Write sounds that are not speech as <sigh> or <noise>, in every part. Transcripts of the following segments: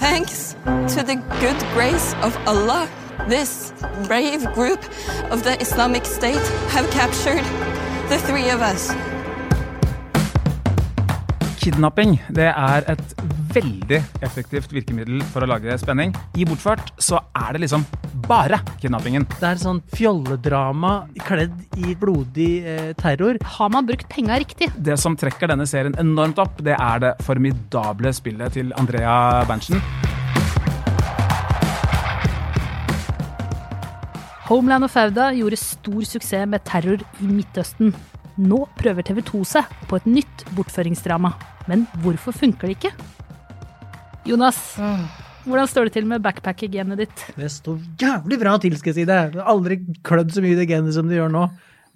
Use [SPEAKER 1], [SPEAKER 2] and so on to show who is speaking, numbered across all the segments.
[SPEAKER 1] Thanks to the good grace of Allah, this brave group of the Islamic State have captured the three of us.
[SPEAKER 2] Kidnapping det er et veldig effektivt virkemiddel for å lage spenning. I Bortført så er det liksom bare kidnappingen.
[SPEAKER 3] Det er sånn fjolledrama kledd i blodig eh, terror.
[SPEAKER 4] Har man brukt penga riktig?
[SPEAKER 2] Det som trekker denne serien enormt opp, det er det formidable spillet til Andrea Berntsen.
[SPEAKER 4] Homeland og Fauda gjorde stor suksess med terror i Midtøsten. Nå prøver TV 2 seg på et nytt bortføringsdrama. Men hvorfor funker det ikke? Jonas, hvordan står det til med backpacker-genet ditt?
[SPEAKER 3] Det står jævlig bra til, skal jeg si det. Det har aldri klødd så mye i det genet som det gjør nå.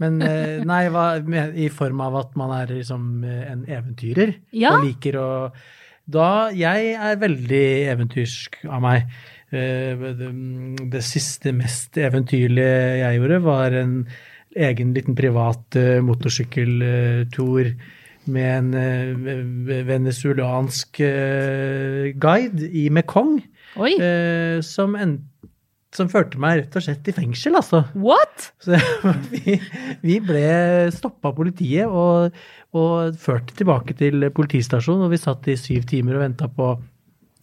[SPEAKER 3] Men eh, <laughs> nei, hva, med, i form av at man er liksom en eventyrer.
[SPEAKER 4] Ja.
[SPEAKER 3] Og liker å Da Jeg er veldig eventyrsk av meg. Eh, Det, det siste mest eventyrlige jeg gjorde, var en egen liten privat eh, motorsykkeltur med en eh, venezuelansk eh, guide i Mekong, eh, som, en, som førte meg rett og slett i fengsel, altså.
[SPEAKER 4] what?
[SPEAKER 3] Så <laughs> vi, vi ble stoppa av politiet og, og ført tilbake til politistasjonen, og vi satt i syv timer og venta på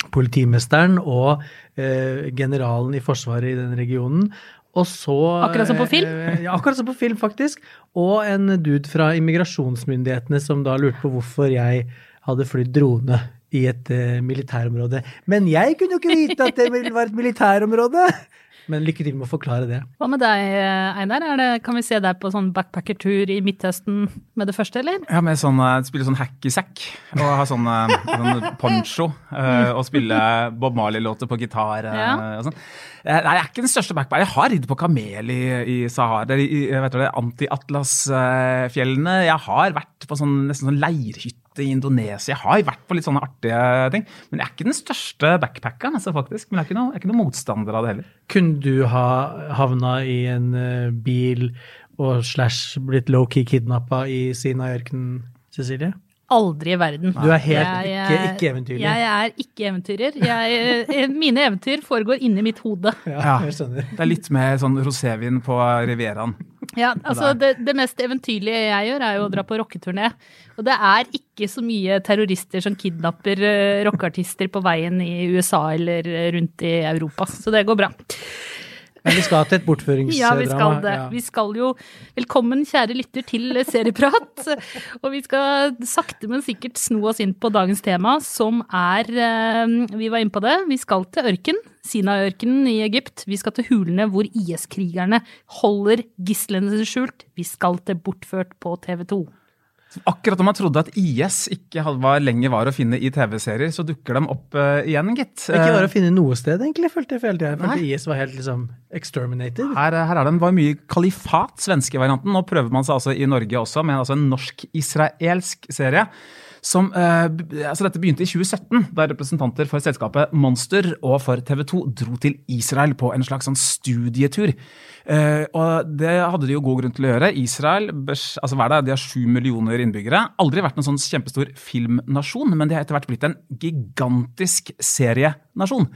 [SPEAKER 3] politimesteren og eh, generalen i Forsvaret i den regionen. Og så
[SPEAKER 4] Akkurat som på film?
[SPEAKER 3] eh, Ja, akkurat som på film, faktisk. Og en dude fra immigrasjonsmyndighetene som da lurte på hvorfor jeg hadde flydd drone i et eh, militærområde. Men jeg kunne jo ikke vite at det ville være et militærområde! Men lykke til med å forklare det.
[SPEAKER 4] Hva med deg, Einar? Er det, kan vi se deg på sånn backpackertur i Midtøsten med det første, eller?
[SPEAKER 2] Ja, med sånn, eh, spille sånn hacky-sack og ha sånn, eh, sånn poncho eh, og spille Bob Marley-låter på gitar.
[SPEAKER 4] Ja.
[SPEAKER 2] og sånn. Nei, jeg er ikke den største backpacker. Jeg har ridd på kamel i, i Sahara, i i, Anti-Atlas-fjellene. Jeg har vært på sånn, nesten sånn leirhytte i Indonesia. Jeg har vært på litt sånne artige ting. Men jeg er ikke den største backpackeren, altså, faktisk. Men jeg er ikke noe, jeg er ikke noe motstander av det heller.
[SPEAKER 3] Kunne du ha havna i en eh, bil og slash blitt low-key kidnappa i Sinai-ørkenen, Cecilie?
[SPEAKER 4] Aldri i verden.
[SPEAKER 3] Du er helt
[SPEAKER 4] Jeg-
[SPEAKER 3] ikke, ikke eventyrlig.
[SPEAKER 4] Jeg er ikke eventyrer. Jeg, eh, mine eventyr foregår inni mitt hode.
[SPEAKER 3] Ja, jeg skjønner.
[SPEAKER 2] Det er litt mer sånn rosévin på Rivieraen.
[SPEAKER 4] Ja, altså det, det mest eventyrlige jeg gjør, er jo å dra på rocketurné. Og det er ikke så mye terrorister som kidnapper uh, rockeartister på veien i USA eller eh, rundt i Europa. Så det går bra.
[SPEAKER 3] Men vi skal til et bortføringsdrama.
[SPEAKER 4] Ja, vi skal det.
[SPEAKER 3] Ja.
[SPEAKER 4] Vi skal jo Velkommen, kjære lytter, til Serieprat. Og vi skal sakte, men sikkert sno oss inn på dagens tema, som er eh, Vi var inne på det. Vi skal til ørken. Sinaiørkenen i Egypt. Vi skal til hulene hvor IS-krigerne holder gislene skjult. Vi skal til Bortført på TV 2.
[SPEAKER 2] Akkurat når man trodde at IS ikke var lenger var å finne i TV-serier, så dukker de opp uh, igjen, gitt.
[SPEAKER 3] Det er ikke var å finne noe sted, egentlig, følte jeg. Følte jeg følte
[SPEAKER 2] Nei.
[SPEAKER 3] IS var helt liksom exterminated.
[SPEAKER 2] Her, her er det var mye kalifat, svenske varianten. Nå prøver man seg altså i Norge også med altså en norsk-israelsk serie. Som, eh, altså dette begynte i 2017, da representanter for selskapet Monster og for TV 2 dro til Israel på en slags sånn studietur. Eh, og det hadde de jo god grunn til å gjøre. Israel altså hva er det, de har sju millioner innbyggere. Aldri vært en sånn kjempestor filmnasjon, men de har etter hvert blitt en gigantisk serienasjon.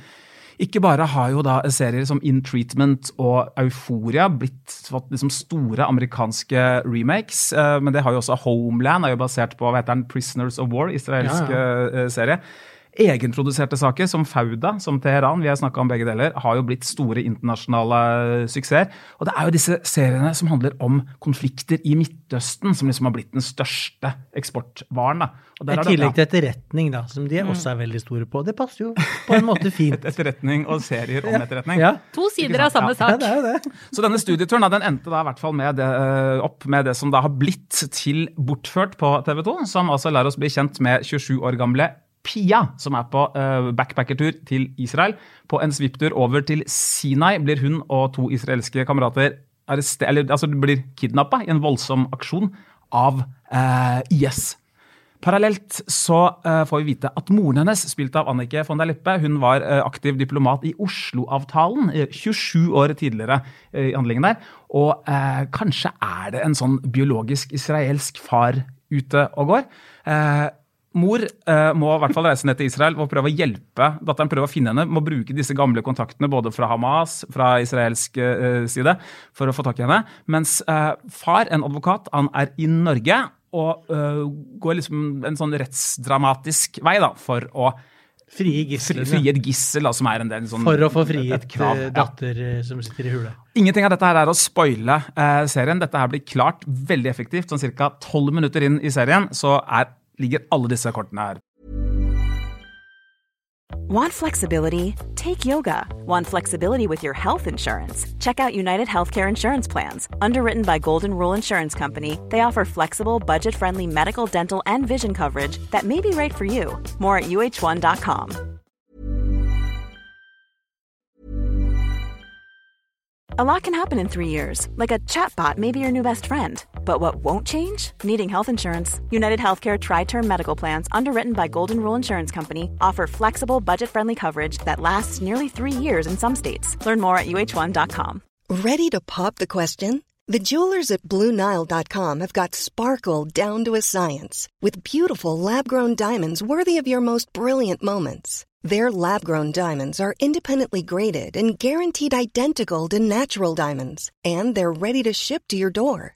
[SPEAKER 2] Ikke bare har jo da serier som In Treatment og Euphoria blitt fått liksom store amerikanske remakes, eh, men det har jo også Homeland, er jo basert på hva heter den, Prisoners of War, israelsk
[SPEAKER 3] Ja,
[SPEAKER 2] ja. serie. Egenproduserte saker som Fauda, som Teheran, vi har snakka om begge deler, har jo blitt store internasjonale suksesser. Og det er jo disse seriene som handler om konflikter i Midtøsten, som liksom har blitt den største eksportvaren. da. Og der
[SPEAKER 3] I
[SPEAKER 2] er
[SPEAKER 3] tillegg til etterretning, da, som de også er veldig store på. Det passer jo på en måte <laughs> fint.
[SPEAKER 2] Etterretning og serier om etterretning.
[SPEAKER 3] Ja,
[SPEAKER 4] To sider av samme sak.
[SPEAKER 3] ja det er jo det.
[SPEAKER 2] Så denne studieturen da, den endte da i hvert fall med det, eh, opp med det som da har blitt til Bortført på TV 2, som altså lar oss bli kjent med 27 år gamle Pia, som er på eh, backpackertur til Israel. På en svipptur over til Sinai blir hun og to israelske kamerater arrester- eller, altså, blir kidnappa i en voldsom aksjon av eh, IS. Parallelt så eh, får vi vite at moren hennes, spilt av Annike von der Lippe, hun var eh, aktiv diplomat i Oslo-avtalen eh, 27 år tidligere eh, i handlingen der. Og eh, kanskje er det en sånn biologisk israelsk far ute og går. Eh, mor eh, må i hvert fall reise ned til Israel og prøve å hjelpe datteren. prøve å finne henne, Må bruke disse gamle kontaktene både fra Hamas, fra israelsk eh, side, for å få tak i henne. Mens eh, far, en advokat, han er i Norge og eh, går liksom en sånn rettsdramatisk vei da, for å
[SPEAKER 3] Frie
[SPEAKER 2] fri,
[SPEAKER 3] gislene.
[SPEAKER 2] frie et gissel, da, som er en del sånn
[SPEAKER 3] For å få frigitt eh,
[SPEAKER 2] ja.
[SPEAKER 3] datter eh, som sitter i hule.
[SPEAKER 2] Ingenting av dette her er å spoile serien. Dette her blir klart veldig effektivt. Sånn ca. tolv minutter inn i serien så er, ligger alle disse kortene her.
[SPEAKER 5] Want flexibility? Take yoga. Want flexibility with your health insurance? Check out United Healthcare Insurance Plans. Underwritten by Golden Rule Insurance Company, they offer flexible, budget friendly medical, dental, and vision coverage that may be right for you. More at uh1.com. A lot can happen in three years, like a chatbot may be your new best friend. But what won't change? Needing health insurance. United Healthcare Tri Term Medical Plans, underwritten by Golden Rule Insurance Company, offer flexible, budget friendly coverage that lasts nearly three years in some states. Learn more at uh1.com.
[SPEAKER 6] Ready to pop the question? The jewelers at BlueNile.com have got sparkle down to a science with beautiful lab grown diamonds worthy of your most brilliant moments. Their lab grown diamonds are independently graded and guaranteed identical to natural diamonds, and they're ready to ship to your door.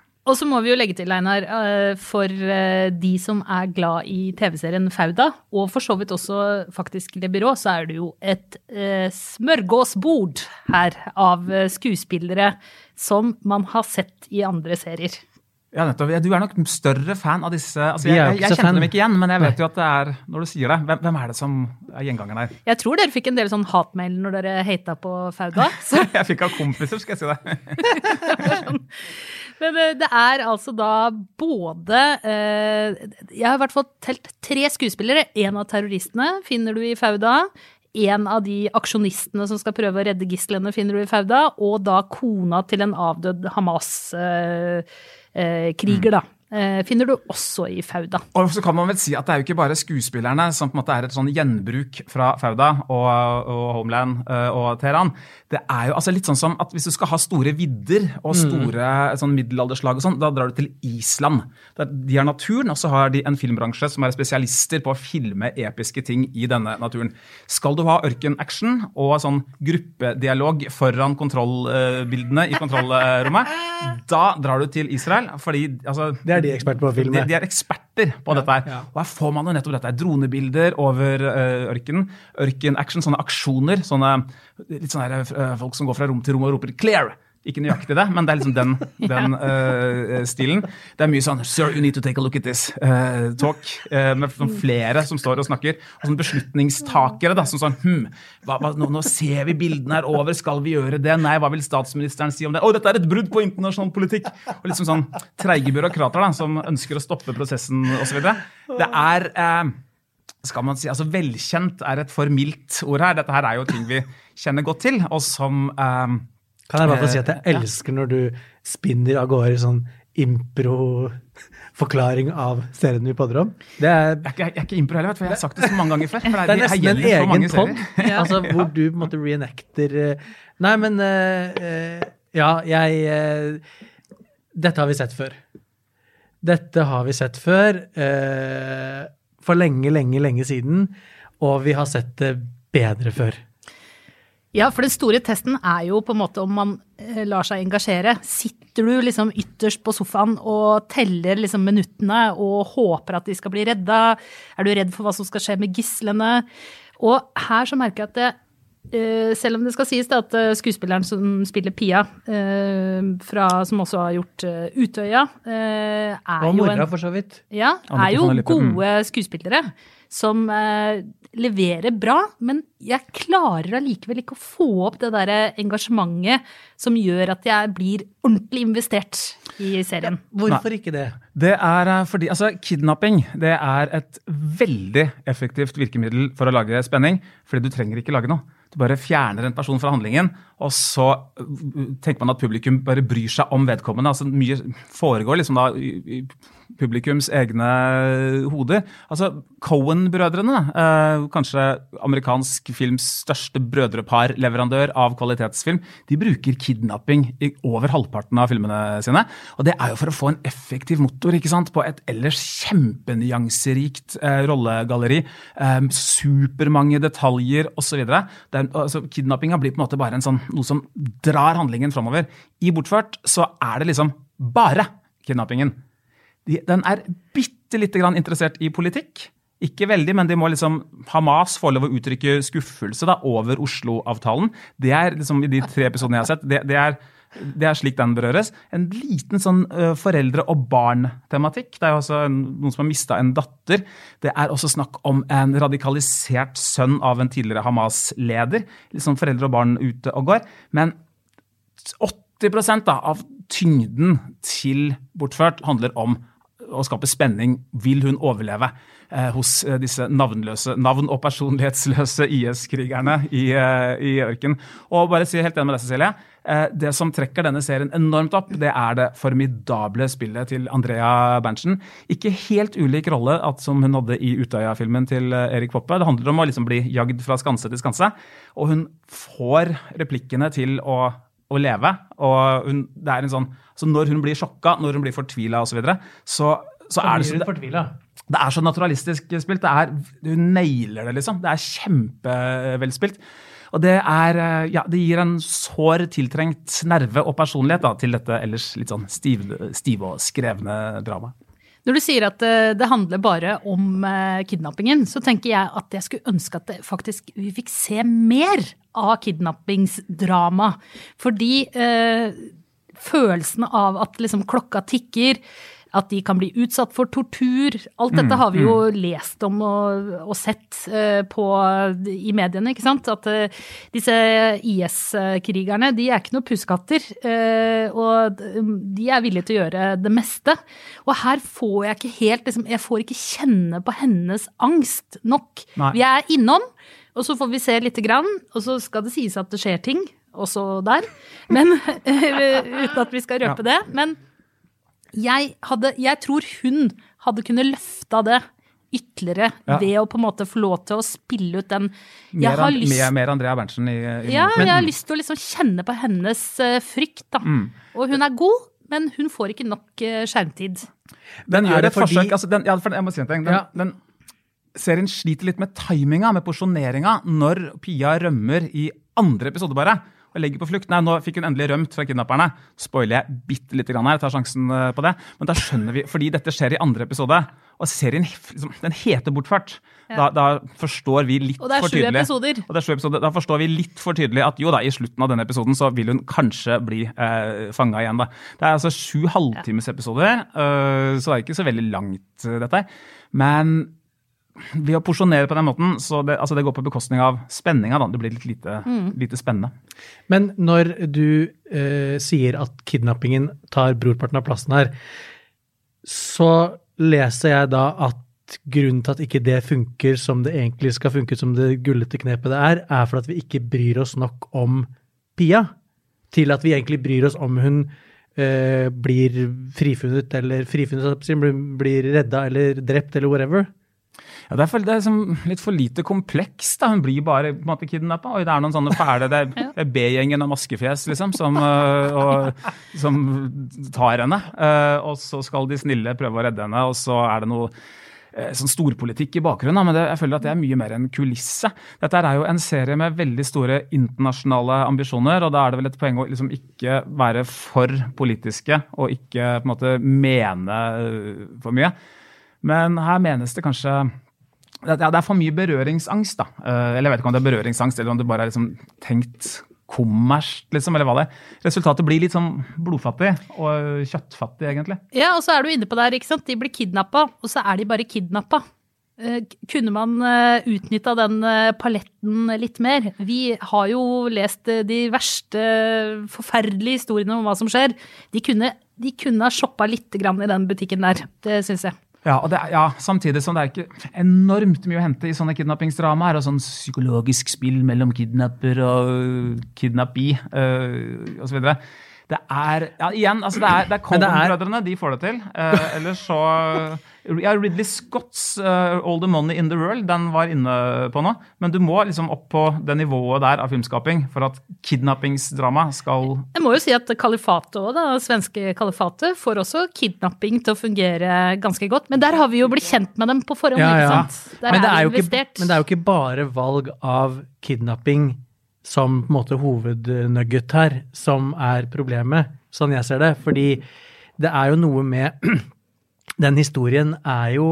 [SPEAKER 4] Og så må vi jo legge til, Einar, eh, for eh, de som er glad i TV-serien Fauda, og for så vidt også faktisk Le Byrå, så er det jo et eh, smørgåsbord her av skuespillere som man har sett i andre serier.
[SPEAKER 2] Ja, nettopp. Du er nok større fan av disse altså, Jeg, jeg, jeg kjente
[SPEAKER 3] fan.
[SPEAKER 2] dem ikke igjen, men jeg vet jo at det er når du sier det. Hvem, hvem er det som er gjengangeren her?
[SPEAKER 4] Jeg tror dere fikk en del sånn hatmail når dere hata på Fauda. <laughs> Så
[SPEAKER 2] Jeg fikk av kompiser, skal jeg si det. <laughs>
[SPEAKER 4] Men eh, det er altså da både eh, Jeg har i hvert fall telt tre skuespillere. En av terroristene finner du i Fauda. En av de aksjonistene som skal prøve å redde gislene, finner du i Fauda. Og da kona til en avdød Hamas-kriger, da. eh, Finner du også i Fauda.
[SPEAKER 2] Og så kan man vel si at det er jo ikke bare skuespillerne som på en måte er et sånn gjenbruk fra Fauda og, og Homeland eh, og Teheran. Det er jo altså litt sånn som at hvis du skal ha store vidder og store sånn middelalderslag og sånn, da drar du til Island. Der de har naturen, og så har de en filmbransje som er spesialister på å filme episke ting i denne naturen. Skal du ha ørkenaction og sånn gruppedialog foran kontrollbildene i kontrollrommet, <laughs> da drar du til Israel, fordi altså,
[SPEAKER 3] Det er de eksperter på å filme.
[SPEAKER 2] de, de er eksperter på dette her. Og her får man jo nettopp dette. Dronebilder over uh, ørkenen. Ørkenaction, sånne aksjoner. sånne litt sånne her, eh, folk som går fra rom til rom og roper 'clear'. Ikke nøyaktig det, men det er liksom den, <laughs> den uh, stilen. Det er mye sånn 'Sir, you need to take a look at this'. uh, talk. uh, med flere som står og snakker. Og sånn beslutningstakere da, som sånn hm, hva, hva, nå, nå ser vi bildene her over, skal vi gjøre det? Nei, hva vil statsministeren si om det? Å, dette er et brudd på internasjonal politikk! Og liksom sånn treige byråkrater da, som ønsker å stoppe prosessen osv. Det er skal man si, altså Velkjent er et for mildt ord her. Dette her er jo ting vi kjenner godt til, og som
[SPEAKER 3] Kan jeg bare få si at jeg
[SPEAKER 2] Eh,
[SPEAKER 3] elsker når du spinner av gårde sånn impro-forklaring av serien vi podder om. Det er,
[SPEAKER 2] Jeg ikke, jeg er ikke impro heller, for jeg har sagt det så mange ganger før. For
[SPEAKER 3] det er nesten en egen
[SPEAKER 2] mange
[SPEAKER 3] pod, <laughs> altså, hvor du på en måte reenacter eh, Nei, men uh, eh, Ja, jeg uh, Dette har vi sett før. Dette har vi sett før. Uh, for lenge, lenge, lenge siden. Og vi har sett det bedre før.
[SPEAKER 4] Ja, for den store testen er jo på en måte om man eh, lar seg engasjere. Sitter du liksom ytterst på sofaen og teller liksom minuttene og håper at de skal bli redda? Er du redd for hva som skal skje med gislene? Og her så merker jeg at det, eh, selv om det skal sies at eh, skuespilleren som spiller Pia, fra, som også har gjort Utøya, er
[SPEAKER 3] Og mora, for så vidt.
[SPEAKER 4] ja, er jo
[SPEAKER 2] Lippe, mm.
[SPEAKER 4] gode skuespillere som eh, leverer bra, men jeg klarer allikevel ikke å få opp det derre engasjementet som gjør at jeg blir ordentlig investert i serien.
[SPEAKER 3] Hvorfor ikke det?
[SPEAKER 2] Det er eh, fordi, altså Kidnapping det er et veldig effektivt virkemiddel for å lage spenning. Fordi du trenger ikke lage noe. Du bare fjerner en person fra handlingen, og så uh, tenker man at publikum bare bryr seg om vedkommende. altså Mye foregår liksom da i, i publikums egne hoder. Altså Cohen-brødrene, eh, kanskje amerikansk films største brødrepar-leverandør av kvalitetsfilm, de bruker kidnapping i over halvparten av filmene sine. Og det er jo for å få en effektiv motor ikke sant, på et ellers kjempenyanserikt eh, rollegalleri. Eh, supermange detaljer osv. Altså, Kidnappinga blir på en måte bare en sånn, noe som drar handlingen framover. I Bortført så er det liksom bare kidnappingen. De, den er bitte lite grann interessert i politikk. Ikke veldig, men de må liksom, Hamas får lov å uttrykke skuffelse da, over Oslo-avtalen. Det er liksom, I de tre episodene jeg har sett, det, det, er, det er, slik den berøres. En liten sånn foreldre- og barn-tematikk. Det er jo også en, noen som har mista en datter. Det er også snakk om en radikalisert sønn av en tidligere Hamas-leder. Liksom foreldre og barn ute og går. Men 80 da, av tyngden til Bortført handler om å skape spenning. Vil hun overleve eh, hos eh, disse navnløse, navn- og personlighetsløse IS-krigerne i, eh, i ørken? Og bare si helt enig med deg, Cecilie. Eh, det som trekker denne serien enormt opp, det er det formidable spillet til Andrea Berntsen. Ikke helt ulik rolle at, som hun hadde i Utøya-filmen til eh, Erik Poppe. Det handler om å liksom bli jagd fra skanse til skanse. Og hun får replikkene til å å leve. og hun, det er en sånn, så Når hun blir sjokka, når hun blir fortvila osv., så, videre, så så er det så, det, det er så naturalistisk spilt. Det er, hun nailer det, liksom. Det er kjempevelspilt. Og det, er, ja, det gir en sår tiltrengt nerve og personlighet da, til dette ellers litt sånn stive, stiv og skrevne dramaet.
[SPEAKER 4] Når du sier at eh, det handler bare om eh, kidnappingen, så tenker jeg at jeg skulle ønske at faktisk vi fikk se mer av kidnappingsdrama. Fordi eh, følelsen av at liksom klokka tikker, at de kan bli utsatt for tortur. Alt dette har vi jo mm. lest om og, og sett uh, på, i mediene, ikke sant. At uh, disse IS-krigerne, de er ikke noen pusekatter. Uh, og de er villige til å gjøre det meste. Og her får jeg ikke helt liksom, Jeg får ikke kjenne på hennes angst nok. Nei. Vi er innom, og så får vi se lite grann, og så skal det sies at det skjer ting også der. Men <laughs> uten at vi skal røpe ja. det. men jeg, hadde, jeg tror hun hadde kunnet løfta det ytterligere ja. ved å på en måte få lov til å spille ut den
[SPEAKER 2] Mer, lyst, mer, mer Andrea Berntsen i, i
[SPEAKER 4] Ja, jeg har lyst til å liksom kjenne på hennes uh, frykt, da. Mm. Og hun er god, men hun får ikke nok uh, skjermtid.
[SPEAKER 2] Den gjør et fordi... forsøk altså den, ja, Jeg må si en ting. Den, ja. den, serien sliter litt med timinga, med porsjoneringa, når Pia rømmer i andre episode bare og legger på flukt. Nei, nå fikk hun endelig rømt fra kidnapperne. Spoiler jeg bitte lite grann her, tar sjansen eh, på det. Men da skjønner vi, fordi dette skjer i andre episode, og serien liksom, den heter Bortfart, ja. da, da, forstår vi litt for tydelig Og det er sju episoder. Er. Da forstår vi litt for tydelig at jo da, i slutten av denne episoden så vil hun kanskje bli eh, fanga igjen, da. Det er altså sju halvtimesepisoder, uh, så det er ikke så veldig langt, uh, dette. Men ved å porsjonere på den måten, så det, altså det går på bekostning av spenninga. Det blir litt lite, mm. lite, spennende.
[SPEAKER 3] Men når du eh, sier at kidnappingen tar brorparten av plassen her, så leser jeg da at grunnen til at ikke det funker som det egentlig skal funke, som det gullete knepet det er, er for at vi ikke bryr oss nok om Pia. Til at vi egentlig bryr oss om hun eh, blir frifunnet, eller frifunnet, blir redda eller drept, eller whatever.
[SPEAKER 2] Ja, det er, for, det er liksom litt for lite komplekst. Hun blir bare på en måte kidnappa. Oi, det er noen sånne fæle Det er B-gjengen av maskefjes, liksom, som, øh, og, som tar henne. Uh, og så skal de snille prøve å redde henne, og så er det noe uh, sånn storpolitikk i bakgrunnen. Men det, jeg føler at det er mye mer enn kulisse. Dette er jo en serie med veldig store internasjonale ambisjoner, og da er det vel et poeng å liksom ikke være for politiske og ikke på en måte mene for mye. Men her menes det kanskje det er for mye berøringsangst, da. Eh, eller jeg vet ikke om det er berøringsangst, eller om det bare er liksom tenkt kommersielt, liksom, eller hva det er. Resultatet blir litt sånn blodfattig og kjøttfattig, egentlig.
[SPEAKER 4] Ja, og så er du inne på det her, ikke sant. De blir kidnappa, og så er de bare kidnappa. Eh, kunne man eh, utnytta den paletten litt mer? Vi har jo lest de verste forferdelige historiene om hva som skjer. De kunne, de kunne ha shoppa litt i den butikken der, det syns jeg.
[SPEAKER 2] Ja, er, ja, Samtidig som det er ikke enormt mye å hente i sånne kidnappingsdramaer. Og sånn psykologisk spill mellom kidnapper og kidnappee uh, osv. Det er ja, igjen, altså det er, det er Colton-brødrene. de får det til. Uh, Eller så ja, Ridley Scotts uh, 'All the Money in the World' den var inne på nå. Men du må liksom opp på det nivået der av filmskaping for at kidnappingsdrama skal
[SPEAKER 4] Jeg må jo si at kalifatet òg, da, svenske kalifatet, får også kidnapping til å fungere ganske godt. Men der har vi jo blitt kjent med dem på forhånd,
[SPEAKER 3] Ja, ja.
[SPEAKER 4] ikke sant? Der
[SPEAKER 3] Men det,
[SPEAKER 4] er
[SPEAKER 3] er jo ikke, men det er jo ikke bare valg av kidnapping som på en måte hovednugget her, som er problemet, sånn jeg ser det. Fordi det er jo noe med <clears throat> Den historien er jo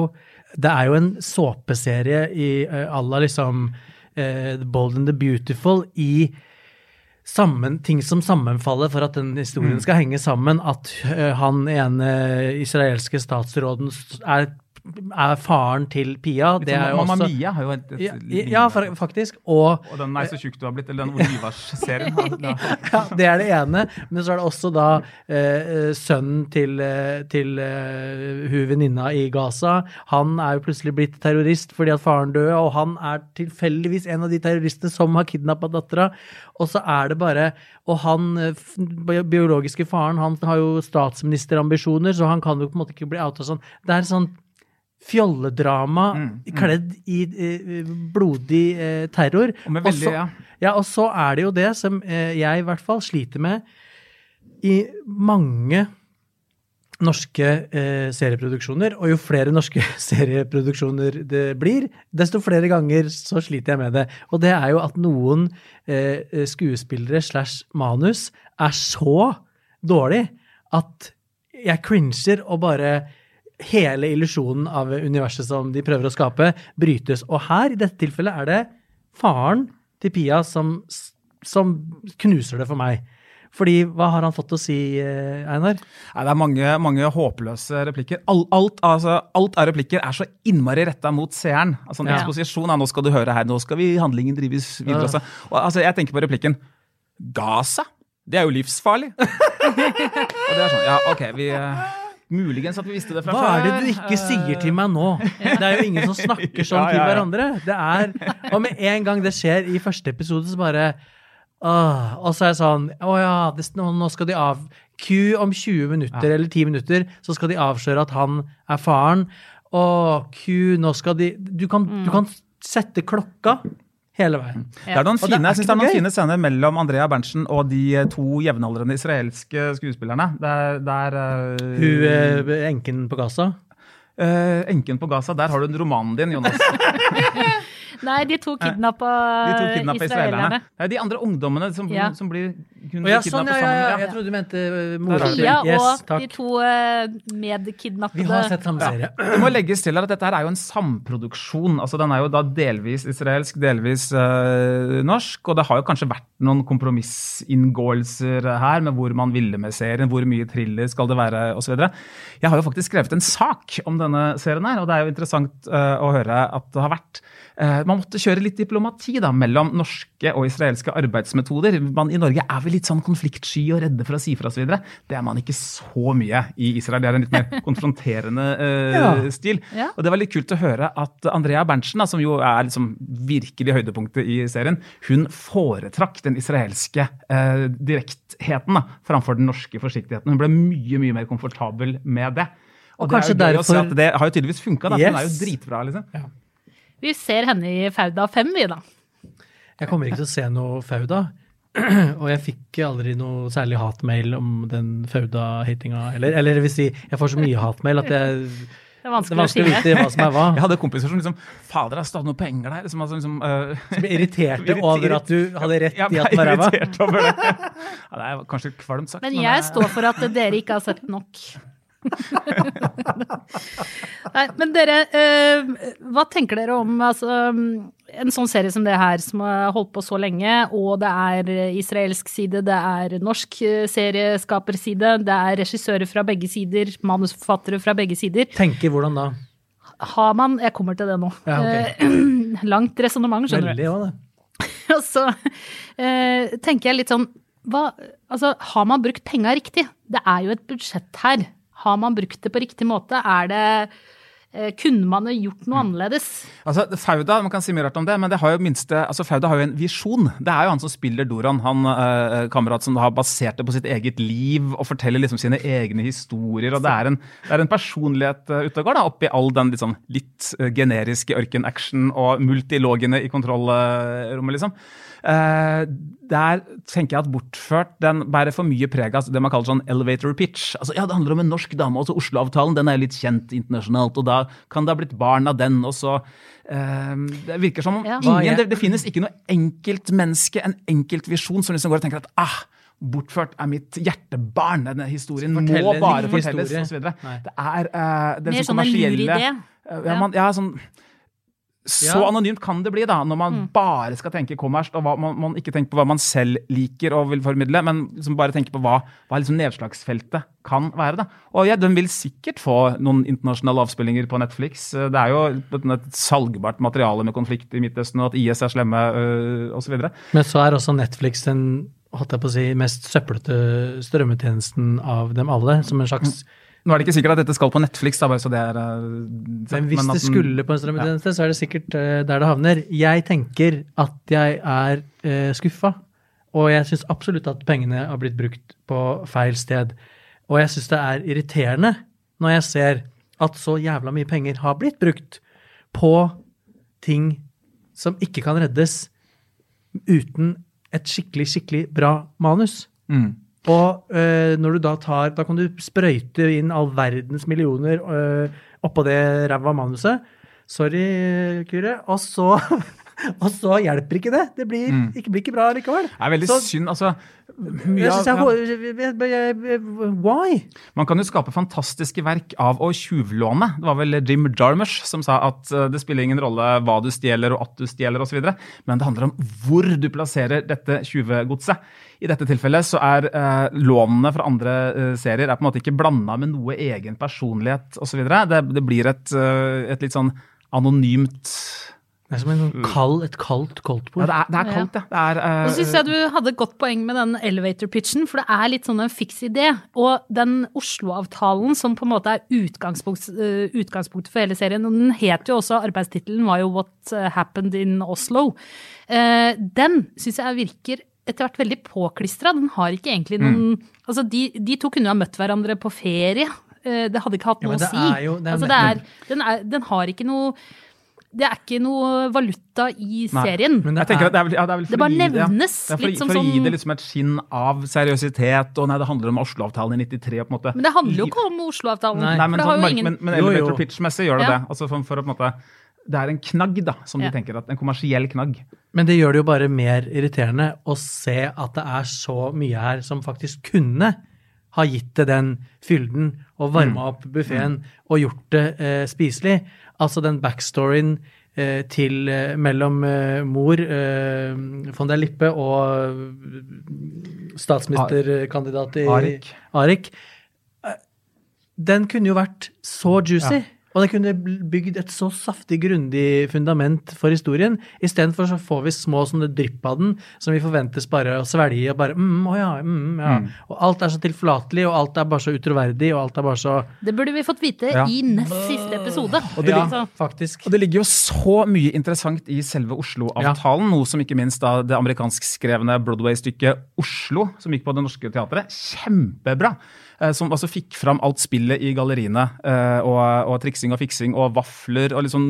[SPEAKER 3] Det er jo en såpeserie i uh, à la liksom eh, The Bold and the Beautiful i sammen, ting som sammenfaller for at den historien skal henge sammen. At uh, han ene israelske statsråden er, er faren til Pia.
[SPEAKER 2] Litt
[SPEAKER 3] Det er jo
[SPEAKER 2] Mamma
[SPEAKER 3] også
[SPEAKER 2] Mia har jo et, et
[SPEAKER 3] ja,
[SPEAKER 2] lignende-
[SPEAKER 3] ja, fa- faktisk. Og
[SPEAKER 2] Og den 'Nei, så tjukk du har blitt', eller den Olivars-serien. Ja. <laughs>
[SPEAKER 3] ja, det er det ene. Men så er det også da eh, sønnen til, eh, til uh, hun venninna i Gaza. Han er jo plutselig blitt terrorist fordi at faren døde, og han er tilfeldigvis en av de terroristene som har kidnappa dattera. Og så er det bare Og han eh, biologiske faren, han har jo statsministerambisjoner, så han kan jo på en måte ikke bli outa sånn. Det er sånn fjolledrama kledd i eh, blodig eh, terror.
[SPEAKER 2] Og med
[SPEAKER 3] Og så-
[SPEAKER 2] ja.
[SPEAKER 3] ja, og så er det jo det som eh, jeg i hvert fall sliter med i mange norske eh, serieproduksjoner, og jo flere norske <laughs> serieproduksjoner det blir, desto flere ganger så sliter jeg med det. Og det er jo at noen eh, skuespillere slash manus er så dårlig at jeg cringer og bare hele illusjonen av universet som de prøver å skape, brytes. Og her, i dette tilfellet, er det faren til Pia som, som knuser det for meg. Fordi hva har han fått å si, eh, Einar?
[SPEAKER 2] Nei, det er mange, mange håpløse replikker. Alt, alt, altså, alt av replikker er så innmari retta mot seeren. Altså en
[SPEAKER 3] Ja.
[SPEAKER 2] eksposisjon. er nå skal du høre her, nå skal vi handlingen drives videre.
[SPEAKER 3] Ja.
[SPEAKER 2] også. Og, altså, jeg tenker på replikken Gaza? Det er jo livsfarlig. <laughs> og det er sånn, ja, ok, vi... Muligens at vi visste det fra
[SPEAKER 3] Hva
[SPEAKER 2] før.
[SPEAKER 3] er det du ikke sier til meg nå? Det er jo ingen som snakker sånn <laughs>
[SPEAKER 2] Ja,
[SPEAKER 3] til
[SPEAKER 2] ja, til
[SPEAKER 3] hverandre. Det er, Og med en gang det skjer i første episode, så bare åh, Og så er jeg sånn Å ja, det, nå, nå skal de av Q om 20 minutter eller 10 minutter, så skal de avsløre at han er faren. Å, Q, nå skal de Du kan, du kan sette klokka hele veien.
[SPEAKER 2] Det er noen fine,
[SPEAKER 3] er
[SPEAKER 2] jeg synes det er noen
[SPEAKER 3] gøy.
[SPEAKER 2] fine scener mellom Andrea Berntsen og de to jevnaldrende israelske skuespillerne. Der, der eh,
[SPEAKER 3] Hun eh, enken på Gaza.
[SPEAKER 2] eh, Enken på Gaza, der har du romanen din, Jonas. <laughs>
[SPEAKER 4] Nei, de to kidnappa
[SPEAKER 2] De to kidnappa israelerne.
[SPEAKER 4] israelerne.
[SPEAKER 2] Det er de andre ungdommene som,
[SPEAKER 4] Ja.
[SPEAKER 2] som blir hun
[SPEAKER 3] Å ja, sånn, ja, ja, ja. Jeg trodde du mente eh, mora til
[SPEAKER 4] Pia
[SPEAKER 3] Yes,
[SPEAKER 4] og de
[SPEAKER 3] takk.
[SPEAKER 4] to medkidnappede.
[SPEAKER 3] Vi har sett samme serie.
[SPEAKER 2] Det må legges til at dette her er jo en samproduksjon. altså Den er jo da delvis israelsk, delvis uh, norsk. Og det har jo kanskje vært noen kompromissinngåelser her med hvor man ville med serien, hvor mye thriller skal det være osv. Jeg har jo faktisk skrevet en sak om denne serien her, og det er jo interessant uh, å høre at det har vært eh, Man måtte kjøre litt diplomati da, mellom norske og israelske arbeidsmetoder. Man i Norge er vel litt sånn konfliktsky og redde for å si fra osv. Det er man ikke så mye i Israel. Det er en litt mer konfronterende <laughs> eh,
[SPEAKER 3] Ja.
[SPEAKER 2] stil.
[SPEAKER 4] Ja.
[SPEAKER 2] Og det var litt kult å høre at Andrea Berntsen, da, som jo er liksom virkelig høydepunktet i serien, hun foretrakk den israelske eh, direktheten da, framfor den norske forsiktigheten. Hun ble mye mye mer komfortabel med det.
[SPEAKER 3] Og
[SPEAKER 2] det er jo
[SPEAKER 3] derfor-
[SPEAKER 2] Det har jo tydeligvis funka. Hun er jo dritbra. liksom.
[SPEAKER 4] Vi ser henne i Fauda 5, vi, da.
[SPEAKER 3] Jeg kommer ikke til å se noe Fauda. <clears throat> Og jeg fikk aldri noe særlig hatmail om den Fauda-hatinga Eller, Eller det vil si, jeg får så mye hatmail at jeg,
[SPEAKER 4] Det er
[SPEAKER 3] det er
[SPEAKER 4] vanskelig å
[SPEAKER 3] vanskelig å vite hva som er hva.
[SPEAKER 2] Jeg hadde kompiser som liksom Fader, det har stått noen penger der. Som, altså, liksom, uh, <laughs>
[SPEAKER 3] som ble irriterte <laughs> over at du hadde rett i at <laughs> den var ræva.
[SPEAKER 2] Ja, det er kanskje kvalmt sagt.
[SPEAKER 4] Men jeg står for at dere ikke har sett nok. <laughs> Nei, men dere, eh, hva tenker dere om altså, en sånn serie som det her, som har holdt på så lenge, og det er israelsk side, det er norsk eh, serieskaperside, det er regissører fra begge sider, manusforfattere fra begge sider.
[SPEAKER 3] Tenker hvordan da?
[SPEAKER 4] Har man Jeg kommer til det nå.
[SPEAKER 3] Ja, okay.
[SPEAKER 4] Eh, <clears throat> Langt resonnement, skjønner du.
[SPEAKER 3] Veldig òg, det. <laughs>
[SPEAKER 4] Og så eh, tenker jeg litt sånn hva, altså, Har man brukt penga riktig? Det er jo et budsjett her. Har man brukt det på riktig måte? Er det Eh, kunne man gjort noe annerledes?
[SPEAKER 2] Altså, Fauda man kan si mye rart om det, men det har jo minste, altså Fauda har jo en visjon. Det er jo han som spiller Doran, han eh, kamerat som har basert det på sitt eget liv og forteller liksom sine egne historier. og Det er en, det er en personlighet uh, ute og går, da, oppi all den liksom, litt uh, generiske ørken-action og multilogene i kontrollrommet, liksom. Uh, der tenker jeg at bortført den bærer for mye preg av det man kaller sånn elevator pitch. Altså, ja, Det handler om en norsk dame. også Oslo-avtalen den er litt kjent internasjonalt. og Da kan det ha blitt barn av den. og så uh, Det virker som om
[SPEAKER 4] Ja.
[SPEAKER 2] ingen, det, det finnes ikke noe enkeltmenneske, en enkeltvisjon, som liksom går og tenker at ah, Bortført er mitt hjertebarn. Denne historien må bare fortelles,
[SPEAKER 3] historie.
[SPEAKER 2] osv.
[SPEAKER 3] Nei.
[SPEAKER 2] Det er uh, den
[SPEAKER 4] Mer
[SPEAKER 2] sånn
[SPEAKER 4] sånn en lur
[SPEAKER 2] kommersielle
[SPEAKER 4] idé.
[SPEAKER 2] Uh, ja, man, ja, sånn så
[SPEAKER 3] Ja.
[SPEAKER 2] anonymt kan det bli da, når man bare skal tenke kommersielt, og hva, man, man ikke tenker på hva man selv liker og vil formidle, men liksom bare tenker på hva, hva liksom nedslagsfeltet kan være. da. Og ja, Den vil sikkert få noen internasjonale avspillinger på Netflix. Det er jo et, et salgbart materiale med konflikt i Midtøsten, og at IS er slemme øh, osv.
[SPEAKER 3] Men så er også Netflix den holdt jeg på å si, mest søplete strømmetjenesten av dem alle. Som en slags
[SPEAKER 2] Nå er det ikke sikkert at dette skal på Netflix, da, bare så det er øh,
[SPEAKER 3] Men hvis
[SPEAKER 2] at
[SPEAKER 3] det skulle på en strømmetjeneste, så er det sikkert uh, der det havner. Jeg tenker at jeg er uh, skuffa, og jeg syns absolutt at pengene har blitt brukt på feil sted. Og jeg syns det er irriterende når jeg ser at så jævla mye penger har blitt brukt på ting som ikke kan reddes uten et skikkelig, skikkelig bra manus.
[SPEAKER 2] Mm.
[SPEAKER 3] Og øh, når du da tar Da kan du sprøyte inn all verdens millioner øh, oppå det ræva manuset. Sorry, Kyrre. Og så, <laughs> <laughs> og så hjelper ikke det. Det blir, ikke, blir ikke bra likevel.
[SPEAKER 2] Det er veldig
[SPEAKER 3] Så-
[SPEAKER 2] synd. altså ja.
[SPEAKER 3] jeg, Why?
[SPEAKER 2] Man kan jo skape fantastiske verk av å tjuvlåne. Det var vel Jim Jarmusch som sa at eh, det spiller ingen rolle hva du stjeler og at du stjeler osv., men det handler om hvor du plasserer dette tjuvegodset. I dette tilfellet så er eh, lånene fra andre eh, serier er på en måte ikke blanda med noe egen personlighet osv. Det, det blir et, eh, et litt sånn anonymt
[SPEAKER 3] Det er som en sånn kald, et kaldt
[SPEAKER 2] Ja,
[SPEAKER 3] koldtbord.
[SPEAKER 2] det er, det er kaldt, ja. Det er, uh,
[SPEAKER 4] Og så syns jeg du hadde et godt poeng med den elevator-pitchen, for det er litt sånn en fiks idé. Og den Oslo-avtalen som på en måte er utgangspunkt, eh, utgangspunktet for hele serien, og den het jo også, arbeidstittelen var jo What Happened in Oslo. uh, den syns jeg virker etter hvert veldig påklistra. Den har ikke egentlig noen Altså, de, de to kunne jo ha møtt hverandre på ferie. Det hadde ikke hatt
[SPEAKER 3] Ja,
[SPEAKER 4] noe å si.
[SPEAKER 3] jo- det er
[SPEAKER 4] altså, det er, den, er, den har ikke noe Det er ikke noe valuta i
[SPEAKER 2] Nei,
[SPEAKER 4] serien.
[SPEAKER 3] men det
[SPEAKER 2] Jeg
[SPEAKER 3] er-
[SPEAKER 2] at det er vel, ja, det er vel for
[SPEAKER 4] Det bare
[SPEAKER 2] å gi det,
[SPEAKER 4] nevnes
[SPEAKER 2] Det er for,
[SPEAKER 4] litt
[SPEAKER 2] for å gi
[SPEAKER 4] sånn-
[SPEAKER 2] det liksom et skinn av seriøsitet, og nei, det handler om Oslo-avtalen i 93. på en måte.
[SPEAKER 4] Men det handler jo ikke om Oslo-avtalen.
[SPEAKER 3] Nei.
[SPEAKER 2] Nei,
[SPEAKER 4] for
[SPEAKER 2] men,
[SPEAKER 4] det har
[SPEAKER 2] sånn,
[SPEAKER 4] jo ingen
[SPEAKER 2] men, men elevator pitch-messig gjør det
[SPEAKER 4] Ja.
[SPEAKER 2] det. Altså for, for å på en måte Det er en knagg, da, som
[SPEAKER 4] Ja.
[SPEAKER 2] de tenker at En kommersiell knagg.
[SPEAKER 3] Men det gjør det jo bare mer irriterende å se at det er så mye her som faktisk kunne ha gitt det den fylden og varma opp buffeen og gjort det eh, spiselig. Altså den backstoryen eh, til eh, mellom eh, mor von der Lippe og statsministerkandidat i
[SPEAKER 2] Arik.
[SPEAKER 3] Arik. Den kunne jo vært så juicy. Og det kunne bygd et så saftig, grundig fundament for historien. Istedenfor så får vi små sånne drypp av den som vi forventes bare å svelge og bare mm, å ja, mm, ja. Og alt er så tilforlatelig, og alt er bare så utroverdig, og alt er bare så
[SPEAKER 4] Det burde vi fått vite
[SPEAKER 2] Ja.
[SPEAKER 4] i nest siste episode.
[SPEAKER 2] det
[SPEAKER 3] Ja, faktisk.
[SPEAKER 2] Og det ligger jo så mye interessant i selve Oslo-avtalen, noe som ikke minst da det amerikanskskrevne Broadway-stykket Oslo, som gikk på Det Norske Teatret, kjempebra. Eh, Som altså fikk fram alt spillet i galleriene, eh, og, og triksing og fiksing og vafler og liksom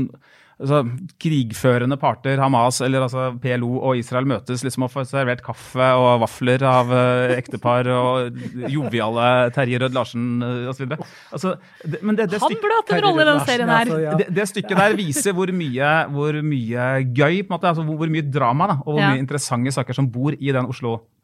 [SPEAKER 2] altså, krigførende parter, Hamas eller altså PLO og Israel møtes liksom og får servert kaffe og vafler av eh, ektepar og joviale Terje Rød-Larsen uh, osv. Altså, det- men det, det
[SPEAKER 4] han burde hatt en rolle i den serien her.
[SPEAKER 3] Altså, ja.
[SPEAKER 2] det, det stykket der viser hvor mye, hvor mye gøy, måte, altså hvor, hvor mye drama da, og hvor
[SPEAKER 4] Ja.
[SPEAKER 2] mye interessante saker som bor i den Oslo-avtalen.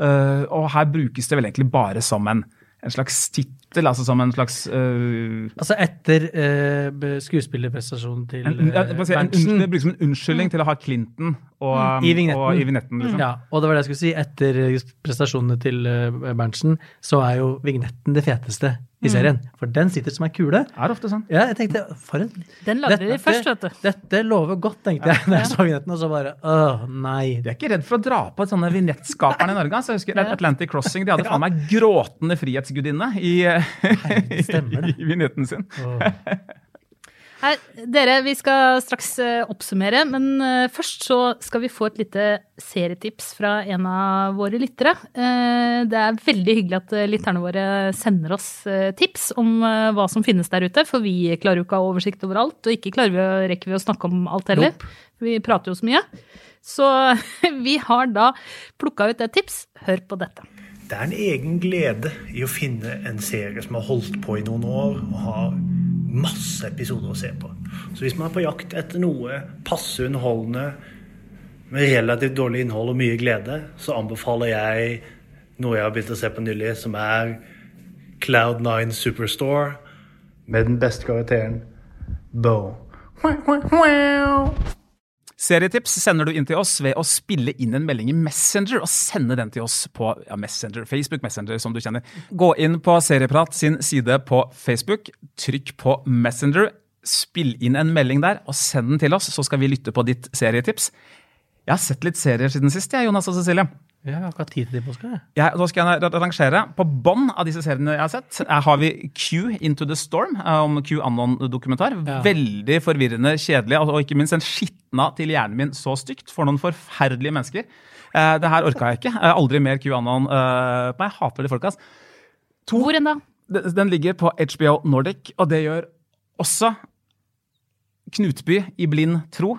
[SPEAKER 2] Eh, og her brukes det vel egentlig bare som en, en slags tittel, altså som en slags uh,
[SPEAKER 3] Altså etter uh, skuespillerprestasjonen til
[SPEAKER 2] en,
[SPEAKER 3] eh,
[SPEAKER 2] må si, en, Det brukes som en unnskyldning til å ha Clinton og,
[SPEAKER 3] Mm. I vignetten.
[SPEAKER 2] og i vignetten. Liksom.
[SPEAKER 3] Ja, og det var det jeg skulle si. Etter prestasjonene til uh, Berntsen, så er jo vignetten det feteste i serien. For den sitter som ei kule.
[SPEAKER 2] Er ofte sånn.
[SPEAKER 3] Ja, jeg tenkte, for en
[SPEAKER 4] Den lagde de først, vet du.
[SPEAKER 3] Dette lover godt, tenkte jeg da jeg så vignetten, og så bare åh, nei.
[SPEAKER 2] De er ikke redd for å dra på sånne vignettskaperne i Norge. Så jeg husker Atlantic Crossing de hadde <laughs> faen meg gråtende frihetsgudinne i,
[SPEAKER 3] det. <laughs>
[SPEAKER 2] i vignetten sin.
[SPEAKER 4] Her, dere, vi skal straks eh, oppsummere, men eh, først så skal vi få et lite serietips fra en av våre lyttere. Eh, det er veldig hyggelig at lytterne våre sender oss tips om hva som finnes der ute, for vi klarer jo ikke å ha oversikt over alt, og ikke klarer vi å, rekker vi å snakke om alt heller. Vi prater jo så mye. Så <laughs> vi har da plukka ut et tips. Hør på dette.
[SPEAKER 7] Det er en egen glede i å finne en serie som har holdt på i noen år og har masse episoder å se på. Så hvis man er på jakt etter noe passe underholdende med relativt dårlig innhold og mye glede, så anbefaler jeg noe jeg har begynt å se på nylig, som er Cloud9 Superstore med den beste karakteren Bo.
[SPEAKER 2] Serietips sender du inn til oss ved å spille inn en melding i Messenger og sende den til oss på ja, Messenger, Facebook Messenger, som du kjenner. Gå inn på Serieprat sin side på Facebook, trykk på Messenger, spill inn en melding der og send den til oss, så skal vi lytte på ditt serietips. Jeg har sett litt serier siden sist, jeg, Jonas og Cecilie.
[SPEAKER 3] Jeg har ikke hatt tid til det, påske. Ja,
[SPEAKER 2] Jeg, da skal jeg rangere. På bånn av disse seriene jeg har sett, har vi Q Into the Storm, om om QAnon-dokumentar.
[SPEAKER 3] Ja.
[SPEAKER 2] Veldig forvirrende, kjedelig, og og ikke minst en skitna til hjernen min så stygt for noen forferdelige mennesker. Eh, det her orka jeg ikke. Eh, aldri mer QAnon. Anon men jeg hater de folka. ass. To,
[SPEAKER 4] Hvor enn da?
[SPEAKER 2] den, den ligger på HBO Nordic, og det gjør også Knutby i blind tro.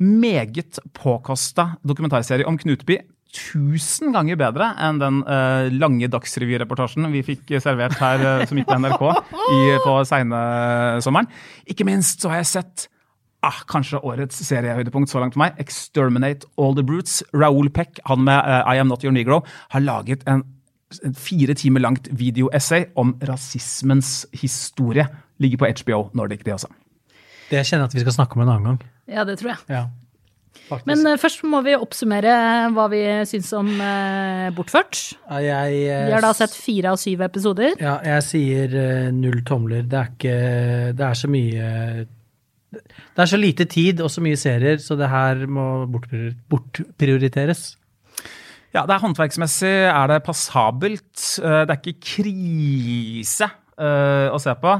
[SPEAKER 2] Meget påkosta dokumentarserie om Knutby. Tusen ganger bedre enn den uh, lange Dagsrevy-reportasjen vi fikk servert her uh, som gikk på NRK i, på seinesommeren. Ikke minst så har jeg sett ah, kanskje årets seriehøydepunkt så langt for meg. Exterminate All The Brutes. Raoul Peck, han med uh, I Am Not Your Negro, har laget en, en fire timer langt videoessay om rasismens historie. Ligger på HBO Nordic, det også.
[SPEAKER 3] Det kjenner jeg at vi skal snakke om en annen gang.
[SPEAKER 4] Ja, det tror jeg.
[SPEAKER 3] Ja, faktisk.
[SPEAKER 4] Men uh, først må vi oppsummere hva vi syns om uh, Bortført.
[SPEAKER 3] Ja, jeg, uh,
[SPEAKER 4] Vi har da sett fire av syv episoder.
[SPEAKER 3] Ja, jeg sier null tomler. Det er ikke Det er så mye Det er så lite tid og så mye serier, så det her må bortprioriteres.
[SPEAKER 2] Ja, det er håndverksmessig er det passabelt. Det er ikke krise eh, å se på.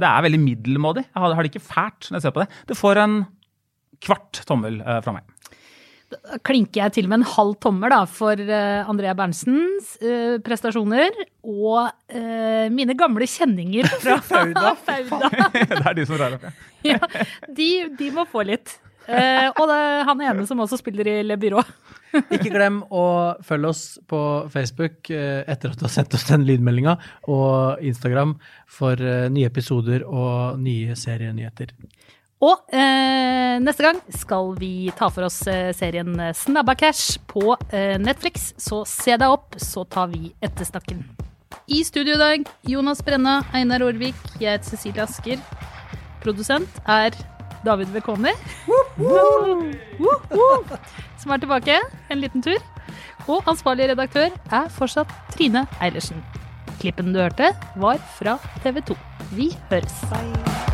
[SPEAKER 2] Det er veldig middelmådig. Jeg har, har det ikke fælt når jeg ser på det. Det får en kvart tommel eh, fra meg.
[SPEAKER 4] Da klinker jeg til med en halv tommel da, for eh, Andrea Bernsens eh, prestasjoner og uh, mine gamle kjenninger <laughs> fra Fauda. <laughs> Fauda. <laughs>
[SPEAKER 2] det er de som drar opp, ja.
[SPEAKER 4] Ja, de, de må få litt. Uh, og det er han ene som også spiller i Le Byrå.
[SPEAKER 3] Ikke glem å følge oss på Facebook etter at du har sendt oss den lydmeldinga, og Instagram for nye episoder og nye serienyheter.
[SPEAKER 4] Og eh, neste gang skal vi ta for oss eh, serien Snabba Cash på eh, Netflix. Så se deg opp, så tar vi ettersnakken. I studio i dag, Jonas Brenna, Einar Aarvik, jeg heter Cecilie Asker. Produsent er David Bekoni. Som er tilbake en liten tur. Og ansvarlig redaktør er fortsatt Trine Eilertsen. Klippen du hørte, var fra TV 2. Vi høres.